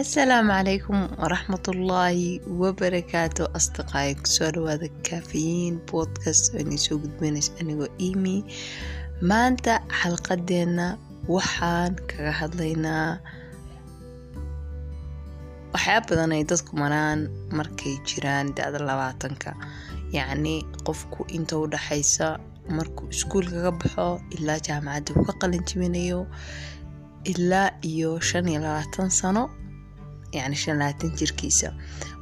asalaamu calaykum waraxmatullaahi wabarakaatu asdiqaay ku soo dhawaada kaafiyiin podcast oo inay soo gudbeynaysa anigoo imi maanta xalqadeena waxaan kaga hadlaynaa waxyaaba badan ay dadku maraan markay jiraan da-da labaatanka. Yacni qofku inta u dhaxaysa markuu iskuulka ka baxo ilaa jaamacadda uu ka qalin jibinayo ilaa iyo shan labaatan sano yacni shan labaatan jirkiisa.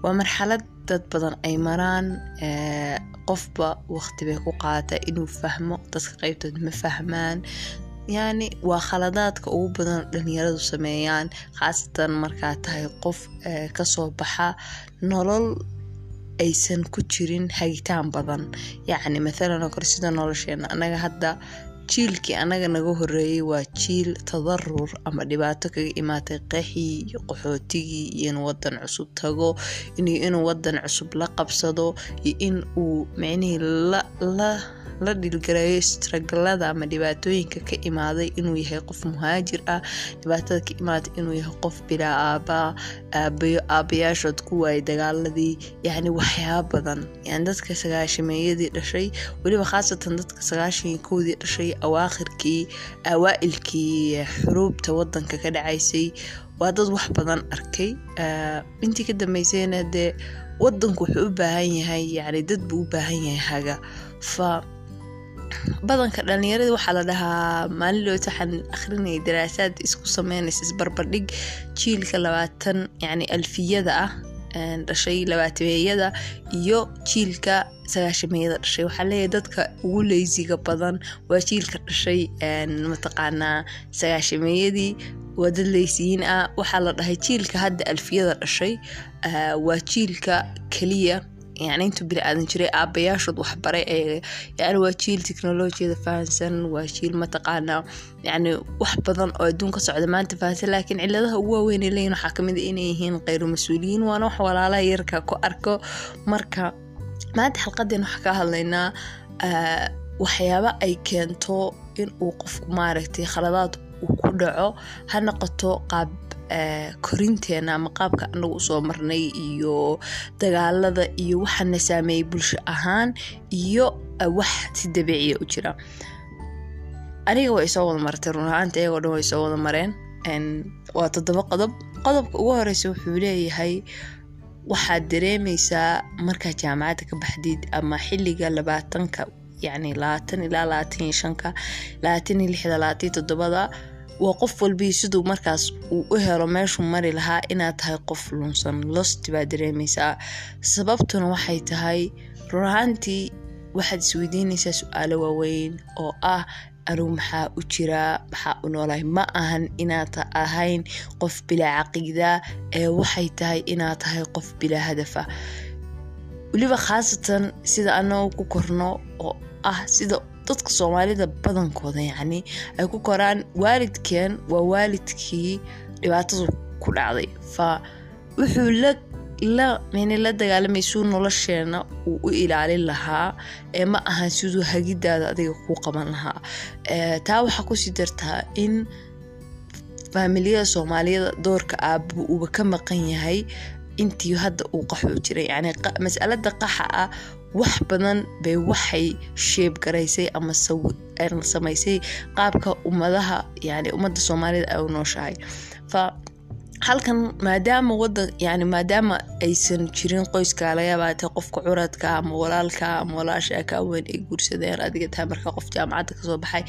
Waa marxalad dad badan ay maraan qofba waqti bay ku qaata inuu fahmo dadka qeybtood ma fahmaan. Yacni waa khaladaadka ugu badan dhalinyaradu sameeyaan khaasatan markaa tahay qof ka soo baxa nolol aysan ku jirin hagitaan badan. Yacni mathalan oo kale sida nolosheena annaga hadda jiilkii annaga naga horeeyay waa jiil tadarur ama dhibaato kaga imaatay qeexii iyo qaxootigii iyo inuu wadan cusub tago inuu wadan cusub la qabsado iyo in uu micnihii la la dhilgarayo stragalada ama dhibaatooyinka ka imaaday inuu yahay qof muhaajir ah dhibaatada ka imaaday inuu yahay qof bilaa aabaa aabayo aabayaashood ku waayay dagaaladii yacni waxyaaba badan. Yani dadka sagaashameeyadii dhashay weliba khaasatan dadka sagaashan iyo kowdii dhashay awaakhirkii awaa-ilkii xuruubta wadanka ka dhacaysay waa dad wax badan arkay. Intii ka dambeysayna dee wadanku wuxuu u baahan yahay yani dad buu u baahan yahay haga fa badanka dhalinyarada waxaa la dhahaa maalin waxaan akhrinayay daraasaad isku sameynaysa isbarbardhig jiilka labaatan yani alfiyada ah dhashay labaatameeyada iyo jiilka sagaashameeyada dhashay. Waxaa leeyahay dadka ugu leysiga badan waa jiilka dhashay mataqaanaa sagaashameeyadii waa dad leysiyiin ah. Waxaa la dhahay jiilka hadda alfiyada dhashay waa jiilka keliya yani intuu bini aadan jiray aabayaashood waxbaray yani waa jiil teknolojiyada fahansan waa jiil mataqaanaa yani wax badan oo adduun ka socda maanta fahansan laakiin ciladaha ugu waaweyn ay leeyihiin waxaa ka mid inay yihiin kheyru mas'uuliyiin waana wax walaalaha yarka ku arko marka maanta xalqadeen waxaa ka hadlaynaa waxyaaba ay keento in uu qofku maaragtay khaladaad uu ku dhaco ha noqoto qaab korinteena ama qaabka anagu u soo marnay iyo dagaalada iyo waxaana saameeyay bulsho ahaan iyo wax si dabiiciya u jira. Aniga way soo wada martay run ahaanta iyagoo dhan way soo wada mareen. Waa toddoba qodob. Qodobka ugu horeysa wuxuu leeyahay waxaad dareemeysaa markaa jaamacadda ka baxdid ama xilliga labaatanka yacni labaatan ilaa labaatan iyo shanka labaatan iyo lixda labaatan iyo toddobada waa qof walbii siduu markaas uu u helo meeshuu mari lahaa inaad tahay qof lunsan. Lost baa dareemeysaa sababtuna waxay tahay run ahaantii waxaad isweydiinaysaa su'aalo waaweyn oo ah anugu maxaa u jiraa? Maxaa u noolahay? Ma ahan inaad ahayn qof bilaa caqiida ee waxay tahay inaad tahay qof bilaa hadafa. Weliba khaasatan sida anagu ku korno oo ah sida dadka soomaalida badankooda yacni ay ku koraan waalidkeen waa waalidkii dhibaatadu ku dhacday. Fa wuxuu la la mn la dagaalamay suu nolosheena uu u ilaalin lahaa ee ma ahan siduu hagidaada adiga kuu qaban lahaa. Taa waxaa ku sii dartaa in faamiliyada soomaaliyada doorka aaba uuba ka maqan yahay intii hadda uu qaxu jiray. Yani masalada qaxa ah wax badan bay waxay sheeb garaysay ama samaysay qaabka ummadaha yani ummadda soomaalida ay u nooshahay halkan maadaama wadan yani maadaama aysan jirin qoyska laga qofka curadka ama walaalka ama walaasha ka weyn ay guursadeen adiga tahay markaa qof jaamacadda ka soo baxay.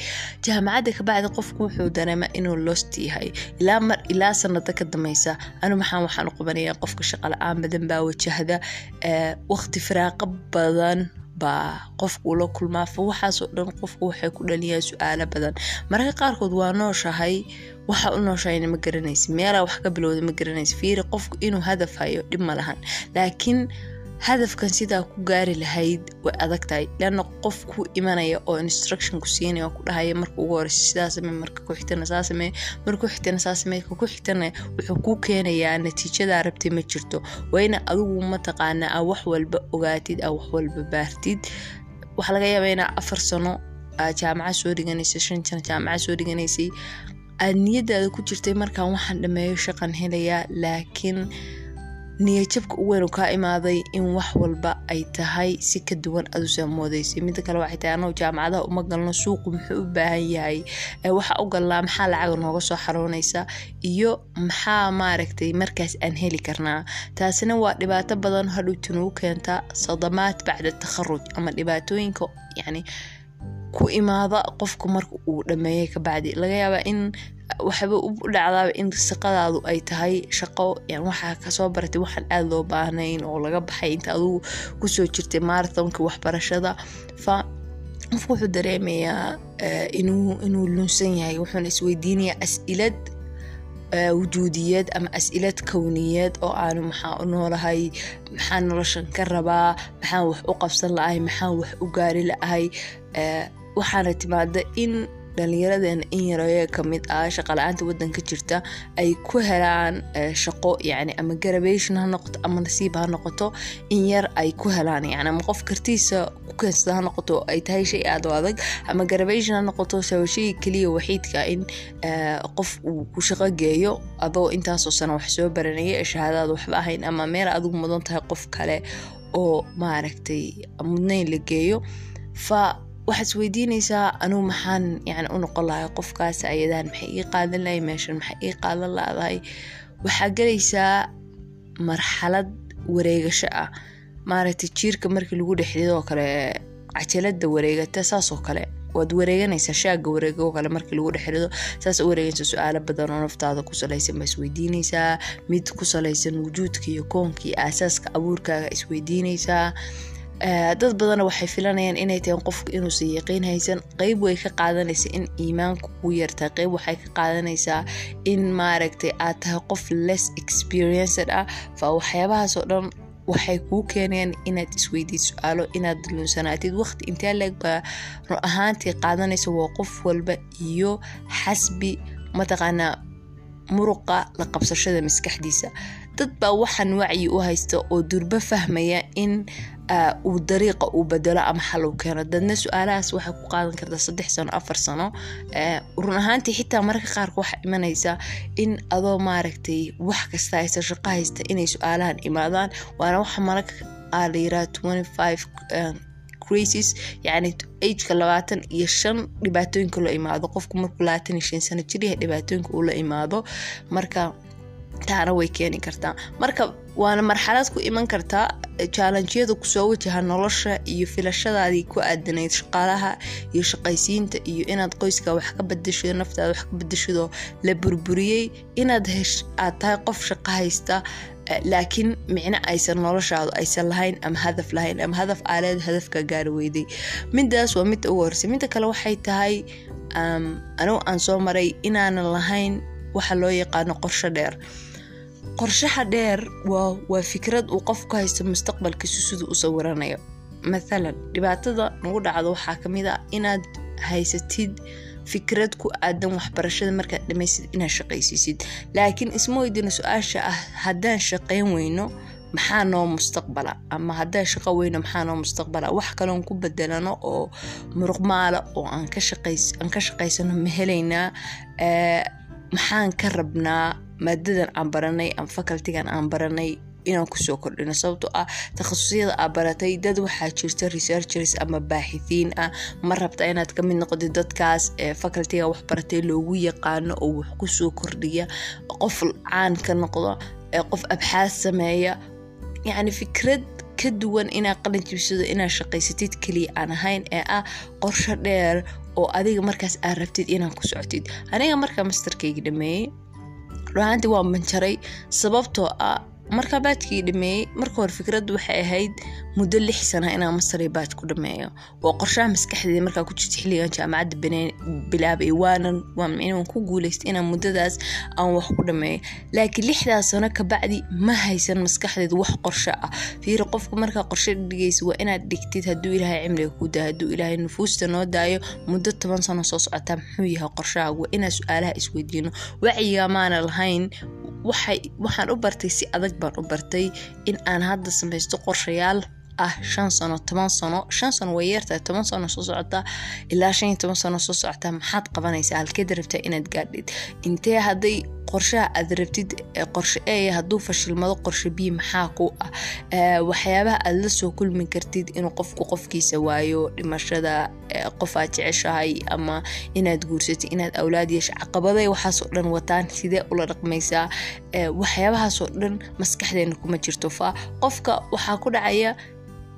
Jaamacadda kabacdi qofku wuxuu dareema inuu lost yahay. Ilaa mar ilaa sanada ka dameysa anu maxaan waxaan u qabanaya qofka shaqala-aan badan baa wajahda waqti firaaqo badan baa qofkuu la kulmaa fa waxaasoo dhan qofku waxay ku dhaliyaan su'aalo badan. Mararka qaarkood waa nooshahay waxa u nooshahayna ma garanaysa meelaa wax ka bilowda ma garanaysa fiiri qofku inuu hadaf hayo dhib ma lahan. Laakiin hadafkan sidaa ku gaari lahayd way adag tahay leanna qof ku imanaya oo instruction ku siinaya oo ku dhahaya marka ugu horeysa sidaa samee marka ku xigtana saa samee marka ku xigtana saa samee ka ku xigtana wuxuu kuu keenayaa natiijadaa rabtay ma jirto. Waa ina adigu mataqaanaa aa wax walba ogaatid aa wax walba baartid. Waxaa laga yaabaa inaa afar sano jaamacad soo dhiganaysay shan sano jaamacad soo dhiganaysay. Aad niyadaada ku jirtay markaan waxaan dhameeyo shaqan helayaa laakiin niyajabka u weyn kaa imaaday in wax walba ay tahay si ka duwan aduusaa moodeysay mida kale waxay tahay anuu jaamacadaha uma galno suuqu muxuu u baahan yahay? Waxa u galnaa maxaa lacaga nooga soo xaroonaysa iyo maxaa maaragtay markaas aan heli karnaa? Taasina waa dhibaato badan hadhowta keenta sadamaad bacda takharuj ama dhibaatooyinka yacni ku imaada qofka marka uu dhameeyay kabacdi laga yaabaa in waxba u in shaqadaadu ay tahay shaqo waxaa ka soo baratay waxaan aada loo baahnayn oo laga baxay inta adugu ku soo jirtay marathonka waxbarashada. Qofku wuxuu dareemayaa inuu lunsan yahay wuxuuna isweydiinayaa as-ilad wujuudiyeed ama as-ilad kowniyeed oo aanu maxaa u noolahay maxaa noloshan ka rabaa maxaan wax u qabsan la-ahay maxaan wax u gaari la-ahay waxaana timaada in dhalinyaradeenna in yareeyo ka mid ah shaqala-aanta wadanka jirta ay ku helaan shaqo yani ama garabation ha noqoto ama nasiib ha noqoto in yar ay ku helaan yani ama qof kartiisa ku keensada ha noqoto ay tahay shay aada u adag ama garabation ha noqoto shayga keliya waxiidka in qof uu ku shaqo geeyo adoo intaasoo sano wax soo baranaya ee shahaadaada waxba ahayn ama meel adigu mudan tahay qof kale oo maaragtay mudnayn la geeyo. Fa waxaad isweydiinaysaa anugu maxaan yani u noqon lahay qofkaas ayadaan maxay ii qaadan lahay meeshan maxay ii qaadan laadahay waxaa gelaysaa marxalad wareegasho ah. Maaragtay jiirka markii lagu dhexdidoo kale cajalada wareegata saasoo kale. Waad wareeganaysaa shaaga wareego kale markii lagu dhexrido saas u wareeganaysa su'aalo badan oo naftaada ku salaysan baa isweydiinaysaa. Mid ku salaysan wujuudka iyo koonka iyo aasaaska abuurkaaga isweydiinaysaa dad badanna waxay filanayaan inay tahay qofku inuusan yaqiin haysan. Qeyb way ka qaadanaysa in iimaanku ku yartahay qeyb waxay ka qaadanaysaa in maaragtay aad tahay qof less experienced ah. Fa waxyaabahaasoo dhan waxay kuu keenayaan inaad isweydiid su'aalo inaad lunsanaatid waqti intee leeg baa run ahaantii qaadanaysa waa qof walba iyo xasbi mataqaanaa muruqa la qabsashada maskaxdiisa dad baa waxaan wacyi u haysta oo durbo fahmaya in uu dariiqa uu bedelo ama xal uu keeno. Dadna su'aalahaas waxay ku qaadan kartaa saddex sano afar sano. Run ahaantii xitaa mararka qaarka waxaa imanaysa in adoo maaragtay wax kasta haysta shaqo haysta inay su'aalahan imaadaan. Waana waxa mararka aa la yiraa twenty five crisis yacni ageka labaatan iyo shan dhibaatooyinka loo imaado. Qofku markuu labaatan iyo shan sano jir dhibaatooyinka uu la imaado. Marka taana way keeni kartaa. Marka waana marxalad ku iman kartaa jaalanjiyada ku soo wajaha nolosha iyo filashadaadii ku aadanayd shaqaalaha iyo shaqaysiinta iyo inaad qoyska wax ka badashido naftaada wax ka badashidoo la burburiyey inaad hesh aad tahay qof shaqo haysta laakiin micno aysan noloshaadu aysan lahayn ama hadaf lahayn ama hadaf aaleed hadafka gaari weyday. Midaas waa midda ugu horeysay midda kale waxay tahay anigu aan soo maray inaanan lahayn waxa loo yaqaano qorsho dheer. Qorshaha dheer waa fikrad uu qofku haysto mustaqbalkiisu siduu u sawiranayo mathalan dhibaatada nagu dhacdo waxaa ka mid a inaad haysatid fikrad ku aadan waxbarashada markaad dhamaysid inaad shaqaysiisid. Laakiin isma weydina su'aasha ah haddaan shaqayn weyno maxaa noo mustaqbala? Ama haddaan shaqo weyno maxaa noo mustaqbala? Wax kaloon ku bedelano oo muruqmaala oo aan ka shaqaysano ma helaynaa maxaan ka rabnaa maadadan aan baranay ama facultigan aan baranay inaan ku soo kordhino? Sababtoo ah takhasusyada aa baratay dad waxaa jirta researchers ama baaxithiin ah. Ma rabta inaad ka mid noqotid dadkaas ee facultiga wax baratay loogu yaqaano oo wax ku soo kordhiya? Qof caan ka noqdo qof abxaas sameeya. Yacni fikrad ka duwan inaad qalin jibsado inaad shaqaysatid keliya aan ahayn ee ah qorsho dheer oo adiga markaas aad rabtid inaad ku socotid. Aniga markaa masterkayga dhameeyey ruahaantii waa manjaray sababtoo ah markaa baajkii dhameeyey marka hore fikraddu waxay ahayd muddo lix sana inaan master baaj ku dhameeyo. Waa qorshaha maskaxdeeda markaa ku jirta xilligan jaamacadda bilaabay waanan waan ku guuleystay inaan muddadaas aan wax ku dhameeyo. Laakiin lixdaas sano kabacdi ma haysan maskaxdeeda wax qorsho ah. Fiiri qofka markaa qorsho dhigaysa waa inaad dhigtid hadduu ilaahay cimriga ku daa hadduu ilaahay nufuusta noo daayo muddo toban sano soo socotaa muxuu yahay qorshaha waa inaan su'aalaha isweydiino wacyiga maana lahayn waxaan u bartay si adag baan u bartay in aan hadda samaysto qorshayaal ah shan sano toban sano shan sano way yartahay toban sano soo socotaa ilaa shan iyo toban sano soo socotaa maxaad qabanaysaa? Halkeed rabtaa inaad gaadhid? Intee hadday qorshaha aad rabtid qorshe e hadduu fashilmado qorshe b maxaa ku ah? Waxyaabaha aad la soo kulmi kartid inuu qofku qofkiisa waayo dhimashada qof aad jeceshahay ama inaad guursatid inaad awlaad yeesha caqabaday waxaasoo dhan wataan sidee ula dhaqmaysaa waxyaabahaasoo dhan maskaxdeena kuma jirto. Fa qofka waxaa ku dhacaya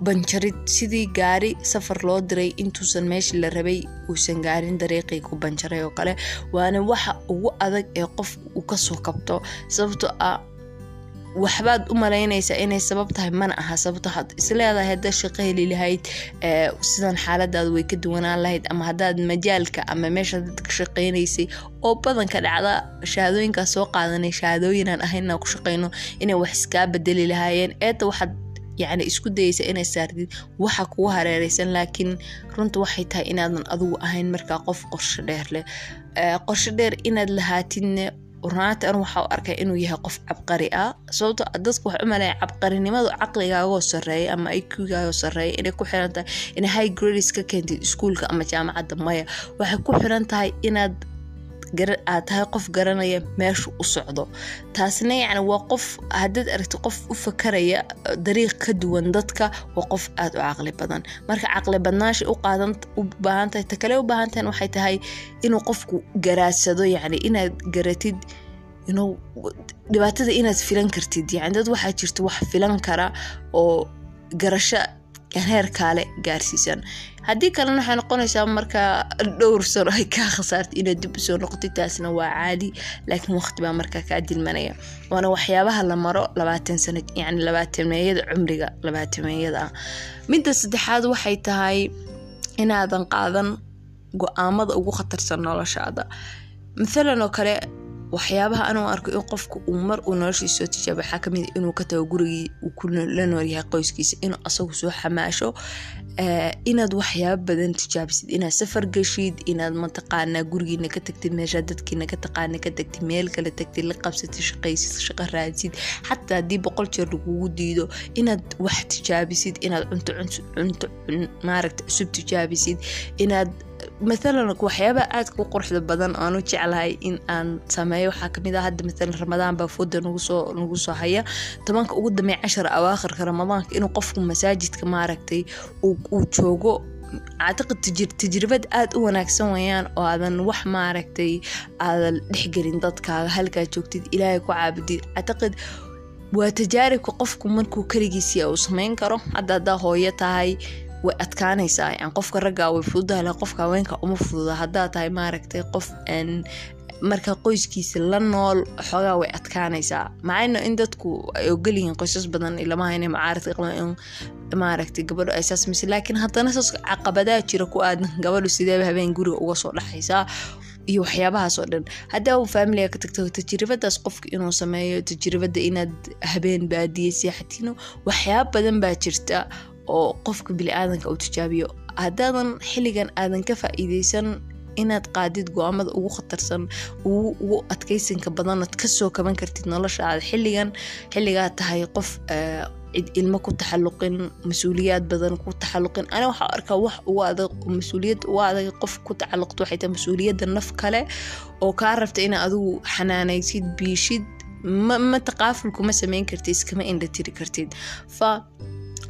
banjarid sidii gaari safar loo diray intuusan meeshii la rabay uusan gaarin dariiqii ku banjaray oo kale waana waxa ugu adag ee qof uu ka soo kabto. Sababto ah waxbaad u malaynaysaa inay sabab tahay mana aha sababto had isleedahay haddaad shaqo heli lahayd sidan xaaladaada way ka duwanaan lahayd ama haddaad majaalka ama meesha dad ka shaqaynaysay oo badanka dhacda shahaadooyinkaas soo qaadanay shahaadooyinaan ahaynaa ku shaqayno inay wax iskaa bedeli lahaayeen eeta waxaad yacni isku dayeysa inay saartid waxa kugu hareereysan laakiin runta waxay tahay inaadan adigu ahayn markaa qof qorsho dheer leh. Qorsho dheer inaad lahaatidne runaanta anu waxaa u arkay inuu yahay qof cabqari ah. Sababto dadku waxay u maleeya cabqarinimadu caqligaagoo sareeya ama iqgaagoo sareeya inay ku xiran tahay inay high grades ka keentid iskuulka ama jaamacadda maya. Waxay ku xiran tahay inaad aad tahay qof garanaya meeshu u socdo. Taasna yacni waa qof haddaad aragti qof u fakaraya dariiq ka duwan dadka waa qof aada u caqli badan. Marka caqli badnaasha u qaadan u baahan tahay ta kale u baahan tahan waxay tahay inuu qofku garaadsado yacni inaad garatid inuu dhibaatada inaad filan kartid. Yacni dad waxaa jirta wax filan kara oo garasho heer kaale gaarsiisan. Haddii kalena waxay noqonaysaa markaa dhowr sano ay kaa khasaartay inaad dib u soo noqotid taasna waa caadi laakiin waqti baa markaa kaa dilmanaya. Waana waxyaabaha la maro labaatan sano yacni labaatameeyada cumriga labaatameeyada ah. Midda saddexaad waxay tahay inaadan qaadan go'aamada ugu khatarsan noloshaada. Mathalan oo kale waxyaabaha anuu arko in qofka uu mar uu noloshiisa soo tijaaba waxaa ka mid inuu ka tago gurigii uu la noolyahay qoyskiisa inuu asagu soo xamaasho inaad waxyaaba badan tijaabisid inaad safar geshid inaad mataqaanaa gurigiina ka tagtid meeshaa dadkiina ka taqaana ka tagtid meel kale tagtid la qabsatid shaqaysid shaqo raadsid xataa haddii boqol jeer lagugu diido inaad wax tijaabisid inaad cunto cunto maaragta cusub tijaabisid inaad mathalan waxyaabaha aadka u quruxda badan aanu jeclahay in aan sameeyo. Waxaa ka mid ah hadda mathalan ramadaan baa nagusoo nagu soo haya. Tobanka ugu dambeeya cashar awaakhirka ramadaanka inuu qofku masaajidka maaragtay uu joogo actiqid tajribad aada u wanaagsan weyaan oo aadan wax maaragtay aadan dhexgelin dadkaaga. Halkaa joogtid ilaahay ku caabudid actiqid waa tajaaribka qofku markuu keligiisii uu sameyn karo. Hadda haddaa hooyo tahay way adkaanaysaa qofka raggaa way fududaha qofka haweenka uma fududa. Haddaa tahay maaragtay qof marka qoyskiisa la nool xoogaa way adkaanaysaa. Macayna in dadku ay ogolyihiin qoysas badan ilamaha inay macaaradka qaban in maaragtay gabadho ay saas mise laakiin haddana saas caqabadaa jira ku aadan gabadhu sideeba habeen guriga uga soo dhexaysaa iyo waxyaabahaas oo dhan. Haddaa faamiliga ka tagto tajribadaas qofka inuu sameeyo tajribada inaad habeen baadiye seexatino waxyaaba badan baa jirta oo qofka bili-aadanka uu tijaabiyo. Haddaadan xilligan aadan ka faa-iideysan inaad qaadid go'aamada ugu khatarsan ugu adkeysanka badanood ka soo kaban kartid noloshaada xilligan xilligaa tahay qof cid ilmo ku taxaluqin mas'uuliyaad badan ku taxaluqin ani waxaa arkaa wax ugu adag mas'uuliyad ugu adag qof ku tacaluqto waxay tahay mas'uuliyadda naf kale oo kaa rabta ina adigu xanaanaysid biishid ma taqaafulku ma sameyn kartid iskama indha tiri kartid. Fa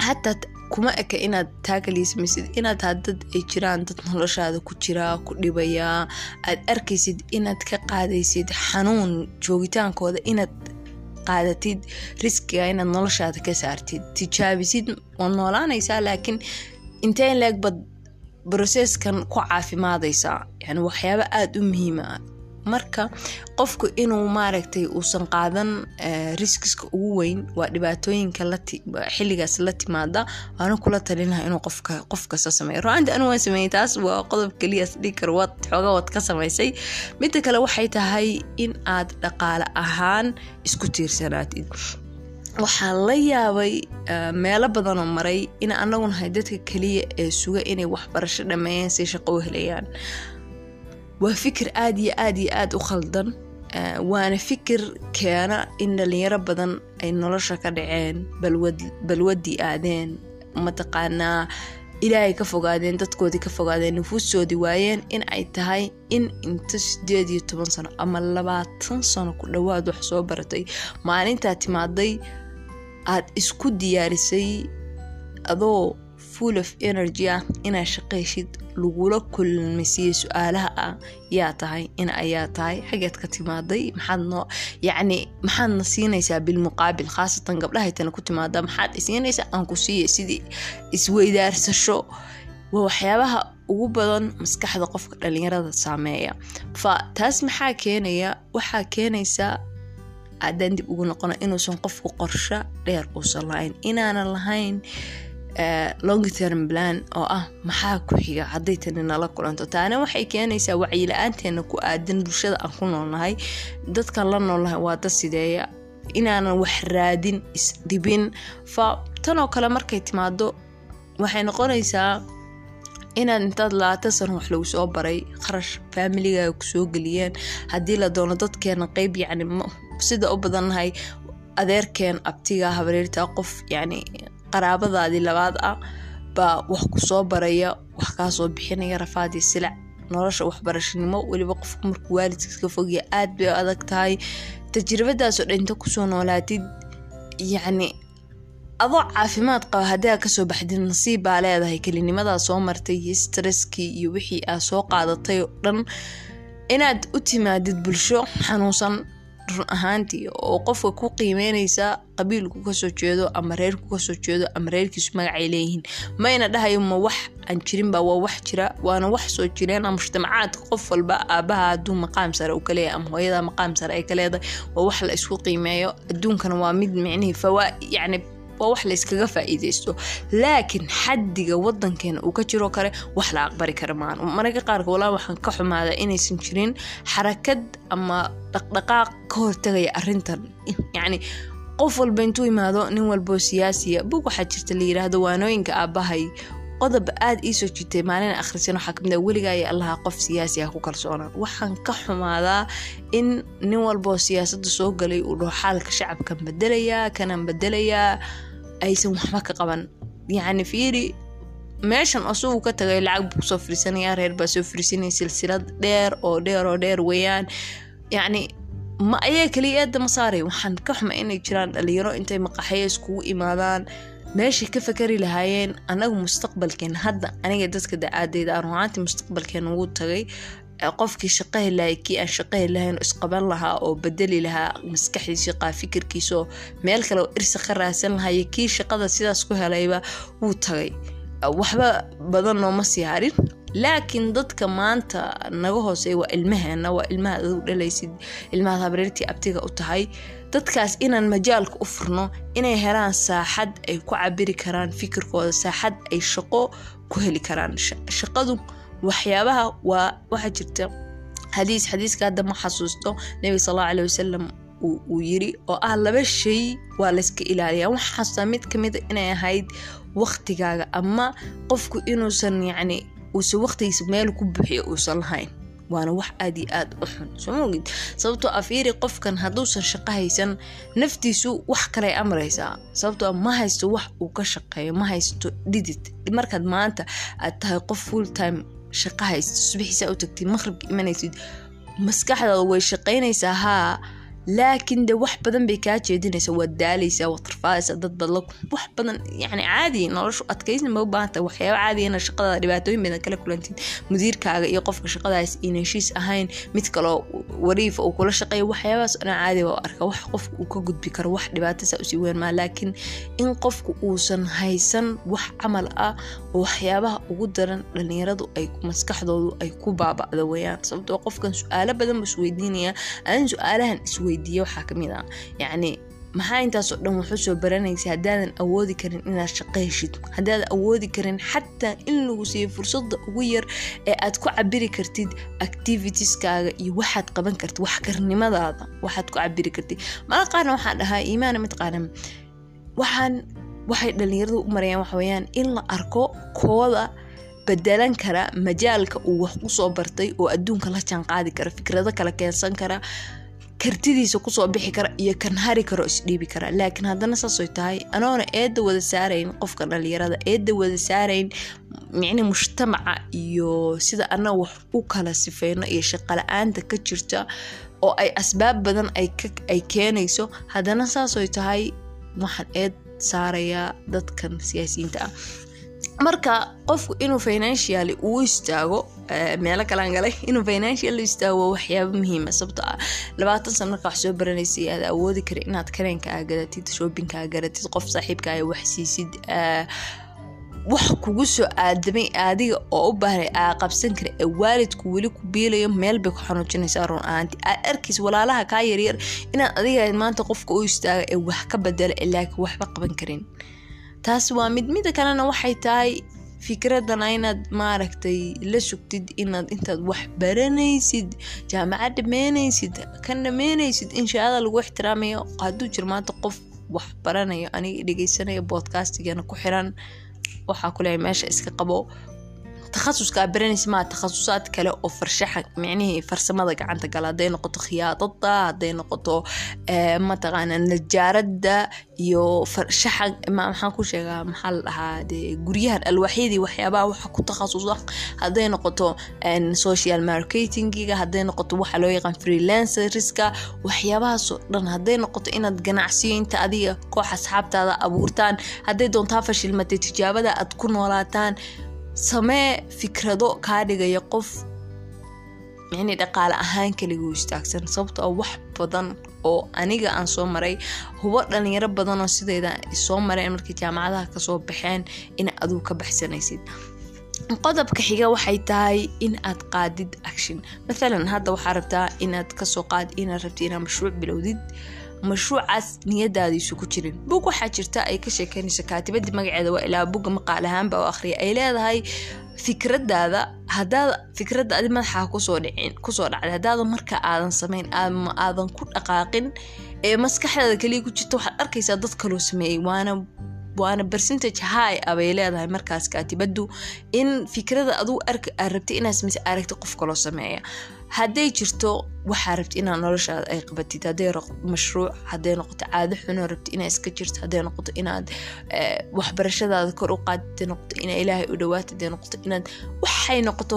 hataa kuma eka inaad taakaliismaysid inaad hadad ay jiraan dad noloshaada ku jiraa ku dhibayaa aad arkaysid inaad ka qaadaysid xanuun joogitaankooda inaad qaadatid riskiga inaad noloshaada ka saartid. Tijaabisid waad noolaanaysaa laakiin inteen leeg bad broseskan ku caafimaadaysaa. Yani waxyaaba aada u muhiima marka qofku inuu maaragtay uusan qaadan riskiska ugu weyn waa dhibaatooyinka xilligaas la timaada waana kula talinaha inuu qof kasta sameeyo. Ruaanti anu waan sameeyey taas waa qodob keliya dhikar waad xooga waad ka samaysay. Midda kale waxay tahay in aad dhaqaale ahaan isku tiirsanaatid. Waxaa la yaabay meelo badanoo maray in anagu nahay dadka keliya ee suga inay waxbarasho dhammeeyeen si shaqo u helayaan waa fikir aada iyo aada iyo aada u khaldan waana fikir keena in dhalinyaro badan ay nolosha ka dhaceen balwadii aadeen mataqaanaa ilaahay ka fogaadeen dadkoodii ka fogaadeen nufuustoodii waayeen in ay tahay in inta sideed iyo toban sano ama labaatan sano ku dhowaad wax soo baratay maalintaa timaaday aad isku diyaarisay adoo full of energy ah inaad shaqayshid lagula kulmaysiiyey su'aalaha ah yaa tahay in ayaa tahay. Xageed ka timaaday maxaad noo yacni maxaadna siinaysaa bilmuqaabil khaasatan gabdhahaytana ku timaada maxaad isiinaysaa aan ku siiya sidii isweydaarsasho waa waxyaabaha ugu badan maskaxda qofka dhalinyarada saameeya. Fa taas maxaa keenaya waxaa keenaysaa haddaan dib ugu noqono inuusan qofku qorsho dheer uusan lahayn. Inaanan lahayn long term plan oo ah maxaa ku xiga hadday tani nala kulanto? Taana waxay keenaysaa wacyila-aanteena ku aadan bulshada aan ku noolnahay. Dadkan la noolnahay waa dad sideeya. Inaanan wax raadin isdhibin fa tanoo kale markay timaado waxay noqonaysaa inaad intaad labaatan sano wax lagu soo baray kharash faamiligaaga ku soo geliyeen. Haddii la doono dadkeena qeyb yacni sida u badannahay adeerkeen abtiga habareerta qof yacni qaraabadaadii labaad ah baa wax ku soo baraya wax kaa soo bixinaya rafaadii silac nolosha waxbarashanimo weliba qofku markuu waalidkiis ka fogya aad bay adag tahay. Tajribadaasoo dhan inta ku soo noolaatid yacni adoo caafimaad qaba haddii aad ka soo baxdid nasiib baa leedahay. Kelinimadaa soo martay iyo stresskii iyo wixii aad soo qaadatay oo dhan inaad u timaadid bulsho xanuunsan run ahaantii oo qofka ku qiimeynaysa qabiilku ka soo jeedo ama reerku ka soo jeedo ama reerkiisu magacay leeyihiin. Mayna dhahayo ma wax aan jirinba waa wax jira waana wax soo jireen mujtamacaadka qof walba aabaha hadduu maqaam sare u kaleeyahay ama hooyada maqaam sare ay ka leedahay waa wax la isku qiimeeyo. Adduunkana waa mid micnihii fawaa yacni waa wax layskaga faa-iideysto laakiin xaddiga wadankeena uu ka jiro kale wax la aqbari kara maan mararka qaarka walaa waxaan ka xumaadaa inaysan jirin xarakad ama dhaqdhaqaaq ka hortagaya arintan yacni qof walba intuu imaado nin walboo siyaasiya bug waxaa jirta la yiraahdo waanooyinka aabahay qodob aada iisoo jirtay maalina akhrisan waxaa ka mid a weligaaya allaha qof siyaasi ah ku kalsoonaan waxaan ka xumaadaa in nin walboo siyaasadda soo galay uu dhaho xaalka shacabkan bedelayaa kanan bedelayaa aysan waxba ka qaban. Yacni fiiri meeshan asaguu ka tagay lacag buu ku soo firiisanaya reer baa soo firiisanaya silsilad dheer oo dheer oo dheer weeyaan. Yacni ma ayaa keliya eedda ma waxaan ka xuma inay jiraan dhalinyaro intay maqaxyo iskugu imaadaan meeshay ka fakari lahaayeen anagu mustaqbalkeen. Hadda aniga dadka da'aadeyda aan mustaqbalkeen ugu tagay qofkii shaqo helaayay kii aan shaqo helahayn isqaban lahaa oo bedeli lahaa maskaxdiisa qaa meel kale oo irsi ka raadsan lahayo kii shaqada sidaas ku helayba wuu tagay. Waxba badan nooma sii harin laakiin dadka maanta naga hooseeya waa ilmaheena waa ilmaha aduu dhalaysid ilmahaad habreertii abtiga u tahay dadkaas inaan majaalka u furno inay helaan saaxad ay ku cabiri karaan fikirkooda saaxad ay shaqo ku heli karaan. Shaqadu waxyaabaha waa waxaa jirta xadiis xadiiska hadda ma xasuusto nebiga sal allahu aleh wasalam uu yiri oo ah laba shay waa layska ilaaliyaa. Waxa xasuustaa mid kamida inay ahayd waqtigaaga ama qofku inuusan yacni uusan waqtigiisa meel ku buuxiyo uusan lahayn waana wax aad iyo aad u xun. Soo maogid sababtoo afiiri qofkan hadduusan shaqo haysan naftiisu wax kaley amraysaa sababtoo ma haysto wax uu ka shaqeeyo ma haysto dhidid markaad maanta aad tahay qof full time shaqo haysto subaxiisaa u tagtid maqribka imanaysid maskaxdaada way shaqaynaysaa haa laakiin de wax badan bay kaa jeedinaysa waad daalaysaa waad tarfaadaysaa dad badla wax badan yani caadi noloshu adkaysna ma u baahanta waxyaaba caadiya ina dhibaatooyin badan kala kulantid mudiirkaaga iyo qofka shaqadaas in heshiis ahayn mid kaloo wariifa uu kula shaqeeya waxyaabahaas dhan caadi waa arka. Wax qofka uu ka gudbi karo wax dhibaatasa u sii weyn maa laakiin in qofku uusan haysan wax camal ah oo waxyaabaha ugu daran dhalinyaradu ay maskaxdoodu ay ku baaba'da weyaan sababtoo qofkan su'aalo badan buu isweydiinaya adan su'aalahan iswey waxaa ka mid ah. Yacni maxaa intaasoo dhan wuxuu soo baranaysa haddaadan awoodi karin inaad shaqo heshid haddaadan awoodi karin xataa in lagu siiyo fursadda ugu yar ee aad ku cabiri kartid activitieskaaga iyo waxaad qaban kartid waxkarnimadaada waxaad ku cabiri kartid. Mala qaarna waxaan dhahaa iimaana mid qaana waxaan waxay dhalinyaradu u marayaan waxaweyaan in la arko kooda bedelan kara majaalka uu wax ku soo bartay oo adduunka la jaan qaadi kara fikrado kala keensan kara kartidiisa ku soo bixi kara iyo kan hari karo isdhiibi kara. Laakiin haddana saasay tahay. Anoona eedda wada saarayn qofka dhalinyarada eedda wada saarayn micni mujtamaca iyo sida annaga wax u kala sifeyno iyo shaqala-aanta ka jirta oo ay asbaab badan ay keenayso haddana saasay tahay. Waxaan eed saarayaa dadkan siyaasiyiinta ah marka qofku inuu financially uu istaago meelo kalaan galay inuu financial istaago waa waxyaabo muhiima sababto ah labaatan san markaa wax soo baranaysay aad awoodi kara inaad kareenka aa gadatid shoppingka aa gadatid qof saaxiibka aa wax siisid wax kugu soo aadamay adiga oo u baahnay aa qabsan kara ee waalidku weli ku biilayo meel bay ku xanuujinaysaa run ahaanti. Aad arkiis walaalaha kaa yaryar inaad adiga maanta qofka u istaaga ee wax ka bedela ee laakiin waxba qaban karin taas waa mid mida kalena waxay tahay fikradana inaad maaragtay la sugtid inaad intaad wax baranaysid jaamacad dhameynaysid kan dhameynaysid inshaalla lagu ixtiraamayo. Hadduu jir maanta qof wax baranayo aniga dhegeysanayo bodcastigana ku xiran waxaa kuleeya meesha iska qabo takhasuskaa baranaysa maa takhasusaad kale oo farshaxa micnihii farsamada gacanta gala hadday noqoto khiyaadada hadday noqoto mataqaana najaaradda iyo farshaxa maxaan ku sheegaa maxaa la dhahaa dee guryahan alwaaxyadii waxyaabaha waxa ku takhasusa hadday noqoto social marketingiga hadday noqoto waxa loo yaqaan freelancerska waxyaabahaasoo dhan hadday noqoto inaad ganacsiyo adiga koox asxaabtaada abuurtaan hadday doontaa fashilmatay tijaabada aad ku noolaataan samee fikrado kaa dhigaya qof micni dhaqaale ahaan kaligu istaagsan. Sababtoo wax badan oo aniga aan soo maray hubo dhalinyaro badanoo sideyda soo mareen markay jaamacadaha ka soo baxeen in aduu ka baxsanaysid. Qodobka xiga waxay tahay in aad qaadid action. Mathalan hadda waxaa rabtaa inaad ka soo qaad inaad rabti inaad mashruuc bilowdid mashruucaas niyadaadiisu ku jirin. Bug waxaa jirta ay ka sheekeynayso kaatibadii magaceeda waa ilaa buga maqaal ahaanba oo akhriya. Ay leedahay fikradaada hadaad fikradda adi madaxaa ku soo dhicin ku soo dhacday haddaada marka aadan samayn ama aadan ku dhaqaaqin ee maskaxdaada kaliya ku jirta waxaad arkaysaa dad kaloo sameeyey waana waana percentage high ah bay leedahay markaas kaatibaddu. In fikrada aduu ark aad rabtay inaad samaysa aragti qof kaloo sameeya hadday jirto waxaa rabti inaad noloshaada ay qabatid. Hadday mashruuc hadday noqoto caado xunoo rabti inaad iska jirto. Hadday noqoto inaad waxbarashadaada kor u qaad hadday noqoto inaad ilaahay u dhawaata hadday noqoto inaad waxay noqoto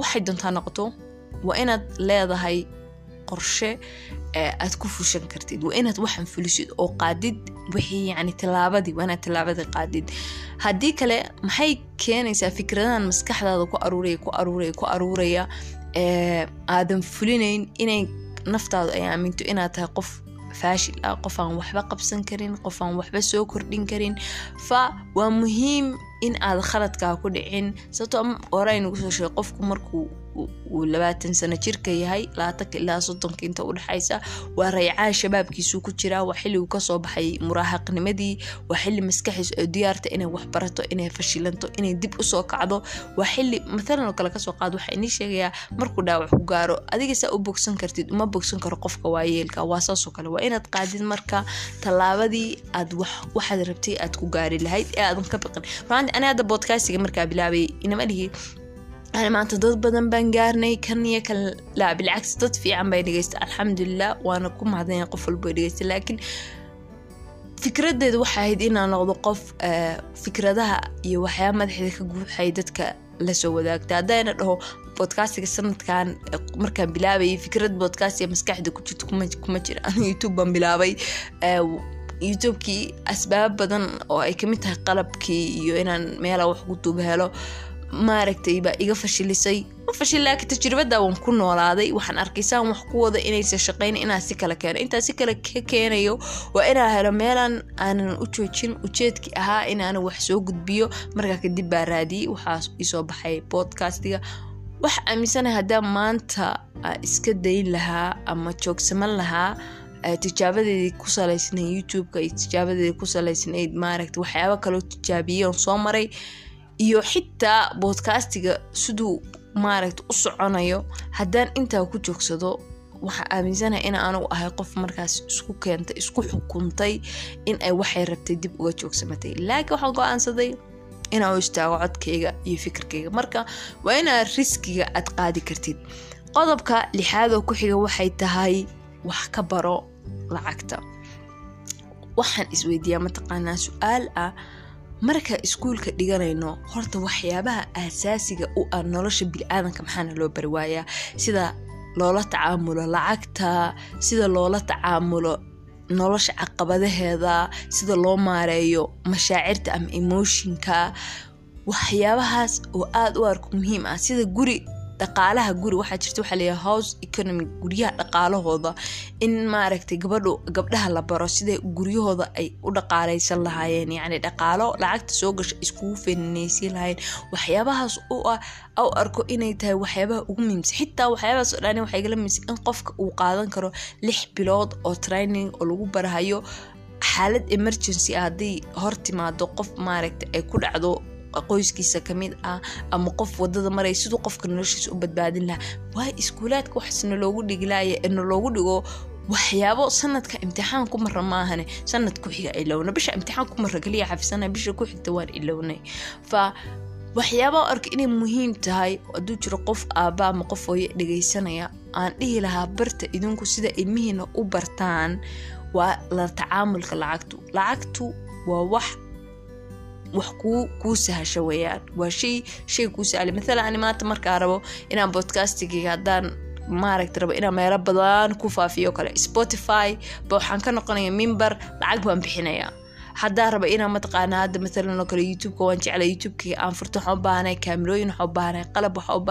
waxay doontaa noqoto waa inaad leedahay qorshe aad ku fushan kartid. Waa inaad waxan fulisid oo qaadid wixii yani tilaabadii waa inaad tilaabadii qaadid. Haddii kale maxay keenaysaa fikradahan maskaxdaada ku aruuraya ku aruuraya ku aruuraya aadan fulinayn inay naftaadu ay aaminto inaad tahay qof faashil ah qof aan waxba qabsan karin qof aan waxba soo kordhin karin. Fa waa muhiim in aad khaladkaa ku dhicin sababtoo horeynugu soo sheegay qofku markuu uu labaatan sano jirka yahay labaatanka ilaa soddonka inta udhexaysa waa raycaan shabaabkiisuu ku jiraa waa xilligu ka soo baxay muraahaqnimadii waa xilli maskaxiisu ay diyaarta inay waxbarato inay fashilanto inay dib u soo kacdo. Waa xilli mathalan oo kale ka soo qaado waxaa inii sheegayaa markuu dhaawac ku gaaro adiga saa u bogsan kartid uma bogsan karo qofka waayeelka waa saasoo kale. Waa inaad qaadid marka tallaabadii aad waxaad rabtay aad ku gaari lahayd ee aadan ka baqin. Maanta ani hadda bodcastiga markaa bilaabayay inama dhihi ani maanta dad badan baan gaarnay kan iyo kan laa bilcagsi dad fiican bay dhegeysta alxamdulilah waana ku mahadanya qof walba dhegeysta laakiin fikradeedu waxay ahayd inaan noqdo qof fikradaha iyo waxyaaba madaxeeda ka guuxay dadka la soo wadaagta haddayna dhaho bodcastiga sanadkan markaan bilaabayay fikrad bodcastiga maskaxda ku jirto kuma jira anu youtube baan bilaabay youtubekii asbaabo badan oo ay ka mid tahay qalabkii iyo inaan meela wax ku duub helo maaragtay baa iga fashilisay. Ma fashil laakiin tajribada waan ku noolaaday. Waxaan arkay saan wax ku wada inaysan shaqayn inaa si kale keeno intaa si kale ka keenayo waa inaa helo meelaan aanan u joojin ujeedkii ahaa inaanan wax soo gudbiyo. Markaa kadib baa raadiyey waxaa isoo baxay bodcastiga wax aaminsanahay haddaa maanta iska dayn lahaa ama joogsaman lahaa tijaabadeedii ku salaysnayd youtubeka iyo tijaabadeedii ku salaysnayd maaragta waxyaaba kaloo tijaabiyey oon soo maray iyo xitaa bodcastiga siduu maaragta u soconayo haddaan intaa ku joogsado waxaa aaminsanahay in anugu ahay qof markaas isku keentay isku xukuntay in ay waxay rabtay dib uga joogsamatay. Laakiin waxaan go'aansaday inaan u istaago codkayga iyo fikirkayga. Marka waa inaad riskiga aad qaadi kartid. Qodobka lixaad oo ku xiga waxay tahay wax ka baro lacagta. Waxaan isweydiiyaa mataqaanaa su'aal ah marka iskuulka dhiganayno horta waxyaabaha asaasiga u ah nolosha bili-aadanka maxaana loo bari waayaa? Sida loola tacaamulo lacagta sida loola tacaamulo nolosha caqabadaheeda sida loo maareeyo mashaacirta ama emotionka. Waxyaabahaas oo aada u arko muhiim ah sida guri dhaqaalaha guri waxaa jirta waxaa leeyahay house economy guryaha dhaqaalahooda. In maaragtay gabadhu gabdhaha la baro siday guryahooda ay u dhaqaaleysan lahaayeen yacni dhaqaalo lacagta soo gasha iskugu feenineysiin lahaayeen. Waxyaabahaas u ah u arko inay tahay waxyaabaha ugu muhiimsan. Xitaa waxyaabahaas oo dhani waxay gala muhiimsan in qofka uu qaadan karo lix bilood oo training oo lagu barahayo xaalad emergency ah hadday qof maaragtay ay ku dhacdo qoyskiisa ka mid ah ama qof waddada maray siduu qofka noloshiisa u badbaadin lahaa. Waay iskuulaadka waxaasna loogu dhigilaya na loogu dhigo waxyaabo sanadka imtixaan ku mara maahane sanad ku xiga ilowna bisha imtixaan ku mara kaliya xafisana bisha ku xigta waan ilownay fa waxyaabaa arka inay muhiim tahay hadduu jiro qof aaba ama qof hooye dhegaysanaya aan dhihi lahaa barta idinku sida ilmihiina u bartaan waa la tacaamulka lacagtu. Lacagtu waa wax wax kuu sahasho weeyaan. Waa shay kuu sahlay. Mathalan ani maanta markaa rabo inaan podcastigayga haddaan maaragta rabo inaan meelo badan ku faafiyo kale. Spotify ba waxaan ka noqonaya mimber lacag baan bixinayaa haddaa raba inaan mataqaana hadda mathalan oo kale youtubeka waan jecla youtubeka. Aan furto waxaan u kaamirooyin waxaan u qalab waxaan u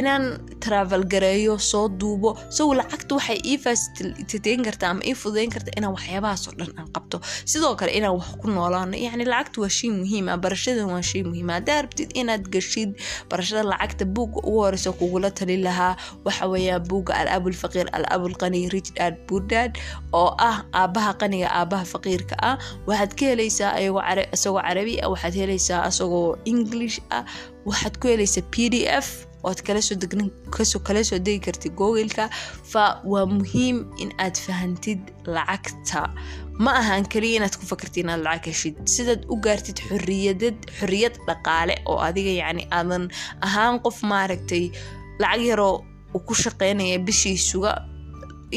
inaan travel gareeyo soo duubo sow lacagta waxay ii fasilitateyn kartaa ama ii fududeyn kartaa inaan waxyaabahaas oo dhan aan qabto. Sidoo kale inaan wax ku noolaano yacni lacagta waa shay muhiim ah barashadan waa shay muhiim ah. Haddaa rabtid inaad gashid barashada lacagta buugga ugu horeysa kugula tali lahaa waxa weeyaan buugga al abul faqiir al abul qani rich dad poor dad oo ah aabaha qaniga aabaha faqiirka ah waxaad ka helaysaa isagoo carabi ah waxaad helaysaa isagoo english ah waxaad ku helaysaa p d f oad kala soo degi kartid googilka fa waa muhiim in aad fahantid lacagta. Ma ahan kaliya inaad ku fakartid inaad lacag heshid. Sidaad u gaartid xoriyad dhaqaale oo adiga yacni aadan ahaan qof maaragtay lacag yaroo ku shaqeynaya bishii suga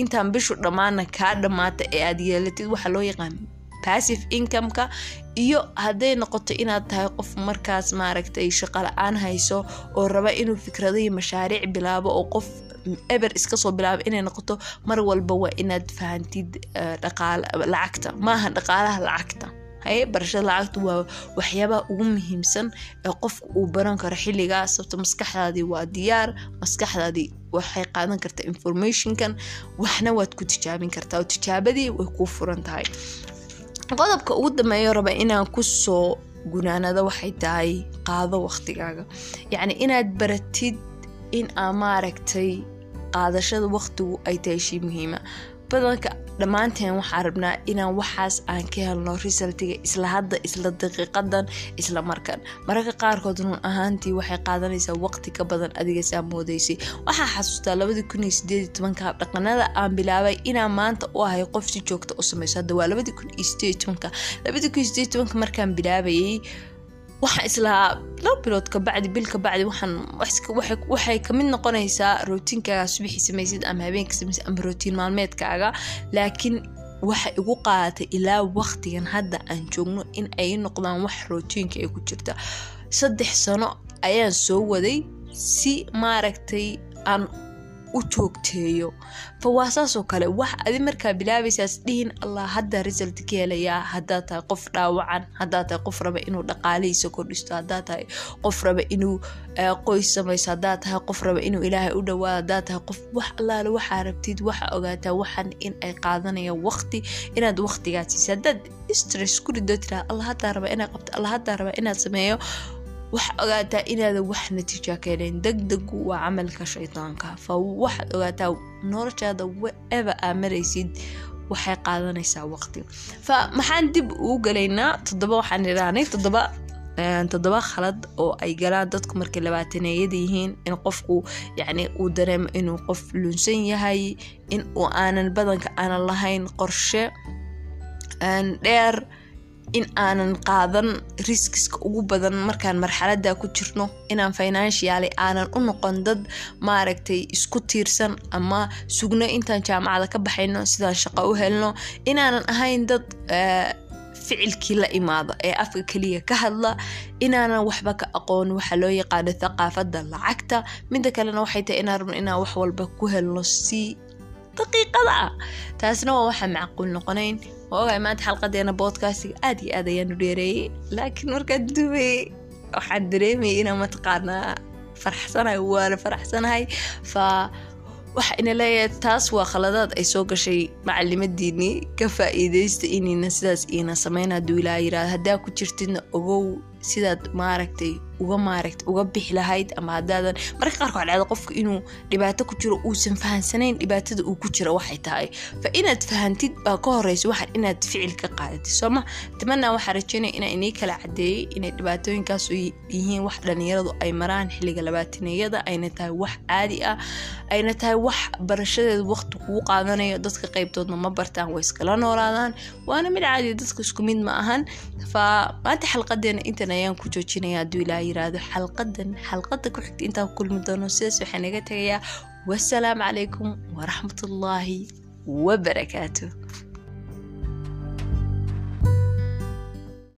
intaan bishu dhammaana kaa dhammaata ee aad yeelatid waxaa loo yaqaan passive incomeka iyo hadday noqoto inaad tahay qof markaas maaragtay shaqo la'aan hayso oo raba inuu fikradahi mashaariic bilaabo oo qof eber iska soo bilaabo inay noqoto mar walba waa inaad fahantid lacagta. Maaha dhaqaalaha lacagta. Haye barashada lacagta waa waxyaabaha ugu muhiimsan ee qofka uu baran karo xilligaa sababto maskaxdaadii waa diyaar maskaxdaadii waxay qaadan kartaa informationkan waxna waad ku tijaabin kartaa tijaabadii way kuu furan tahay qodobka ugu dambeeyo raba inaan ku soo gunaanado waxay tahay qaado waqtigaaga. Yacni inaad baratid in aa maaragtay qaadashada waqtigu ay tahay shay muhiima badanka dhammaanteen waxaa rabnaa inaan waxaas aan ka helno resultiga isla hadda isla daqiiqadan isla markan. Mararka qaarkood run ahaantii waxay qaadanaysaa waqti ka badan adiga saa moodeysay waxaa xasuustaa labadii kun iyo sideed iyo tobanka dhaqanada aan bilaabay inaan maanta u ahay qof si joogta u sameyso hadda waa labadii kun iyo sideed iyo tobanka. Labadii kun iyo sideed iyo tobanka markaan bilaabayay waxaan islahaa laba bilood kabacdi bil kabacdi waxay ka mid noqonaysaa rootiinkaaga subaxii samaysid ama habeenka samaysid ama rootiin maalmeedkaaga. Laakiin waxa igu qaadatay ilaa waqtigan hadda aan joogno in ay noqdaan wax rootiinka ay ku jirta. Saddex sano ayaan soo waday si maaragtay aan u joogteeyo fa waa saasoo kale wax adi markaa bilaabaysaas dhihin allah haddaa result ka helayaa haddaa tahay qof dhaawacan haddaa tahay qof raba inuu dhaqaalihiisa kordhisto haddaa tahay qof raba inuu qoys samayso haddaa tahay qof raba inuu ilaahay u dhawaado haddaa tahay qof wax allaale waxaa rabtid waxa ogaataa waxan in ay qaadanayaan waqti inaad waqtigaa siisa haddaad stress ku rido tiraa allah haddaa raba inaad qabto allah haddaa raba inaad sameeyo waxaa ogaataa inaadan wax natiija ka helayn degdegu waa camalka shaydaanka fa waxaad ogaataa noloshaada whaever aa maraysid waxay qaadanaysaa waqti. Fa maxaan dib ugu galaynaa toddoba waxaan idhahnay toddoba toddoba khalad oo ay galaan dadku markay labaataneeyada yihiin in qofku yacni uu dareemo inuu qof lunsan yahay in uu aanan badanka aanan lahayn qorshe dheer in aanan qaadan riskiska ugu badan markaan marxalada ku jirno inaan financially aanan u noqon dad maaragtay isku tiirsan ama sugno intaan jaamacada ka baxayno sidaan shaqo u helno inaanan ahayn dad ficilkii la imaada ee afka keliya ka hadla inaanan waxba ka aqoon waxa loo yaqaano thaqaafada lacagta. Mida kalena waxay tahay inaan rabno inaan wax walba ku helno si daqiiqada ah. Taasna waa waxaa macquul noqonayn waa ogahay maanta xalqadeena boodkastiga aad iyo aad ayaanu dheereeyey laakiin markaad duubayay waxaan dareemayay inaan mataqaanaa faraxsanahay waana faraxsanahay. Fa waxa ina leeyahay taas waa khaladaad ay soo gashay macalimadiinii ka faa-iideysta inayna sidaas iina sameyn. Hadduu ilaa yiraahdo haddaa ku jirtidna ogow sidaad maaragtay uga maaragtay uga bixi lahayd ama haddaadan marka waxaa dhacda qofka inuu dhibaato ku jiro uusan fahansanayn dhibaatada uu ku jiro waxay tahay. Fa inaad fahantid baa ka horeysa waxaan inaad ficil ka qaadatid sooma tamanaa waxaa rajeynaya inaa inii kala cadeeyey inay dhibaatooyinkaas yihiin wax dhalinyaradu ay maraan xilliga labaataneyada ayna tahay wax caadi ah ayna tahay wax barashadeeda waqti kugu qaadanayo dadka qeybtoodna ma bartaan way iskala noolaadaan. Waana mid caadiya dadka isku mid ma ahan. Fa maanta xalqadeena intan ayaan ku joojinaya hadduu ilaa yiraahdo xalqadan xalqada ku xigta intaan ku kulmi doono sidaas waxaa naga tegayaa wasalaamu calaykum waraxmatullaahi wabarakaatu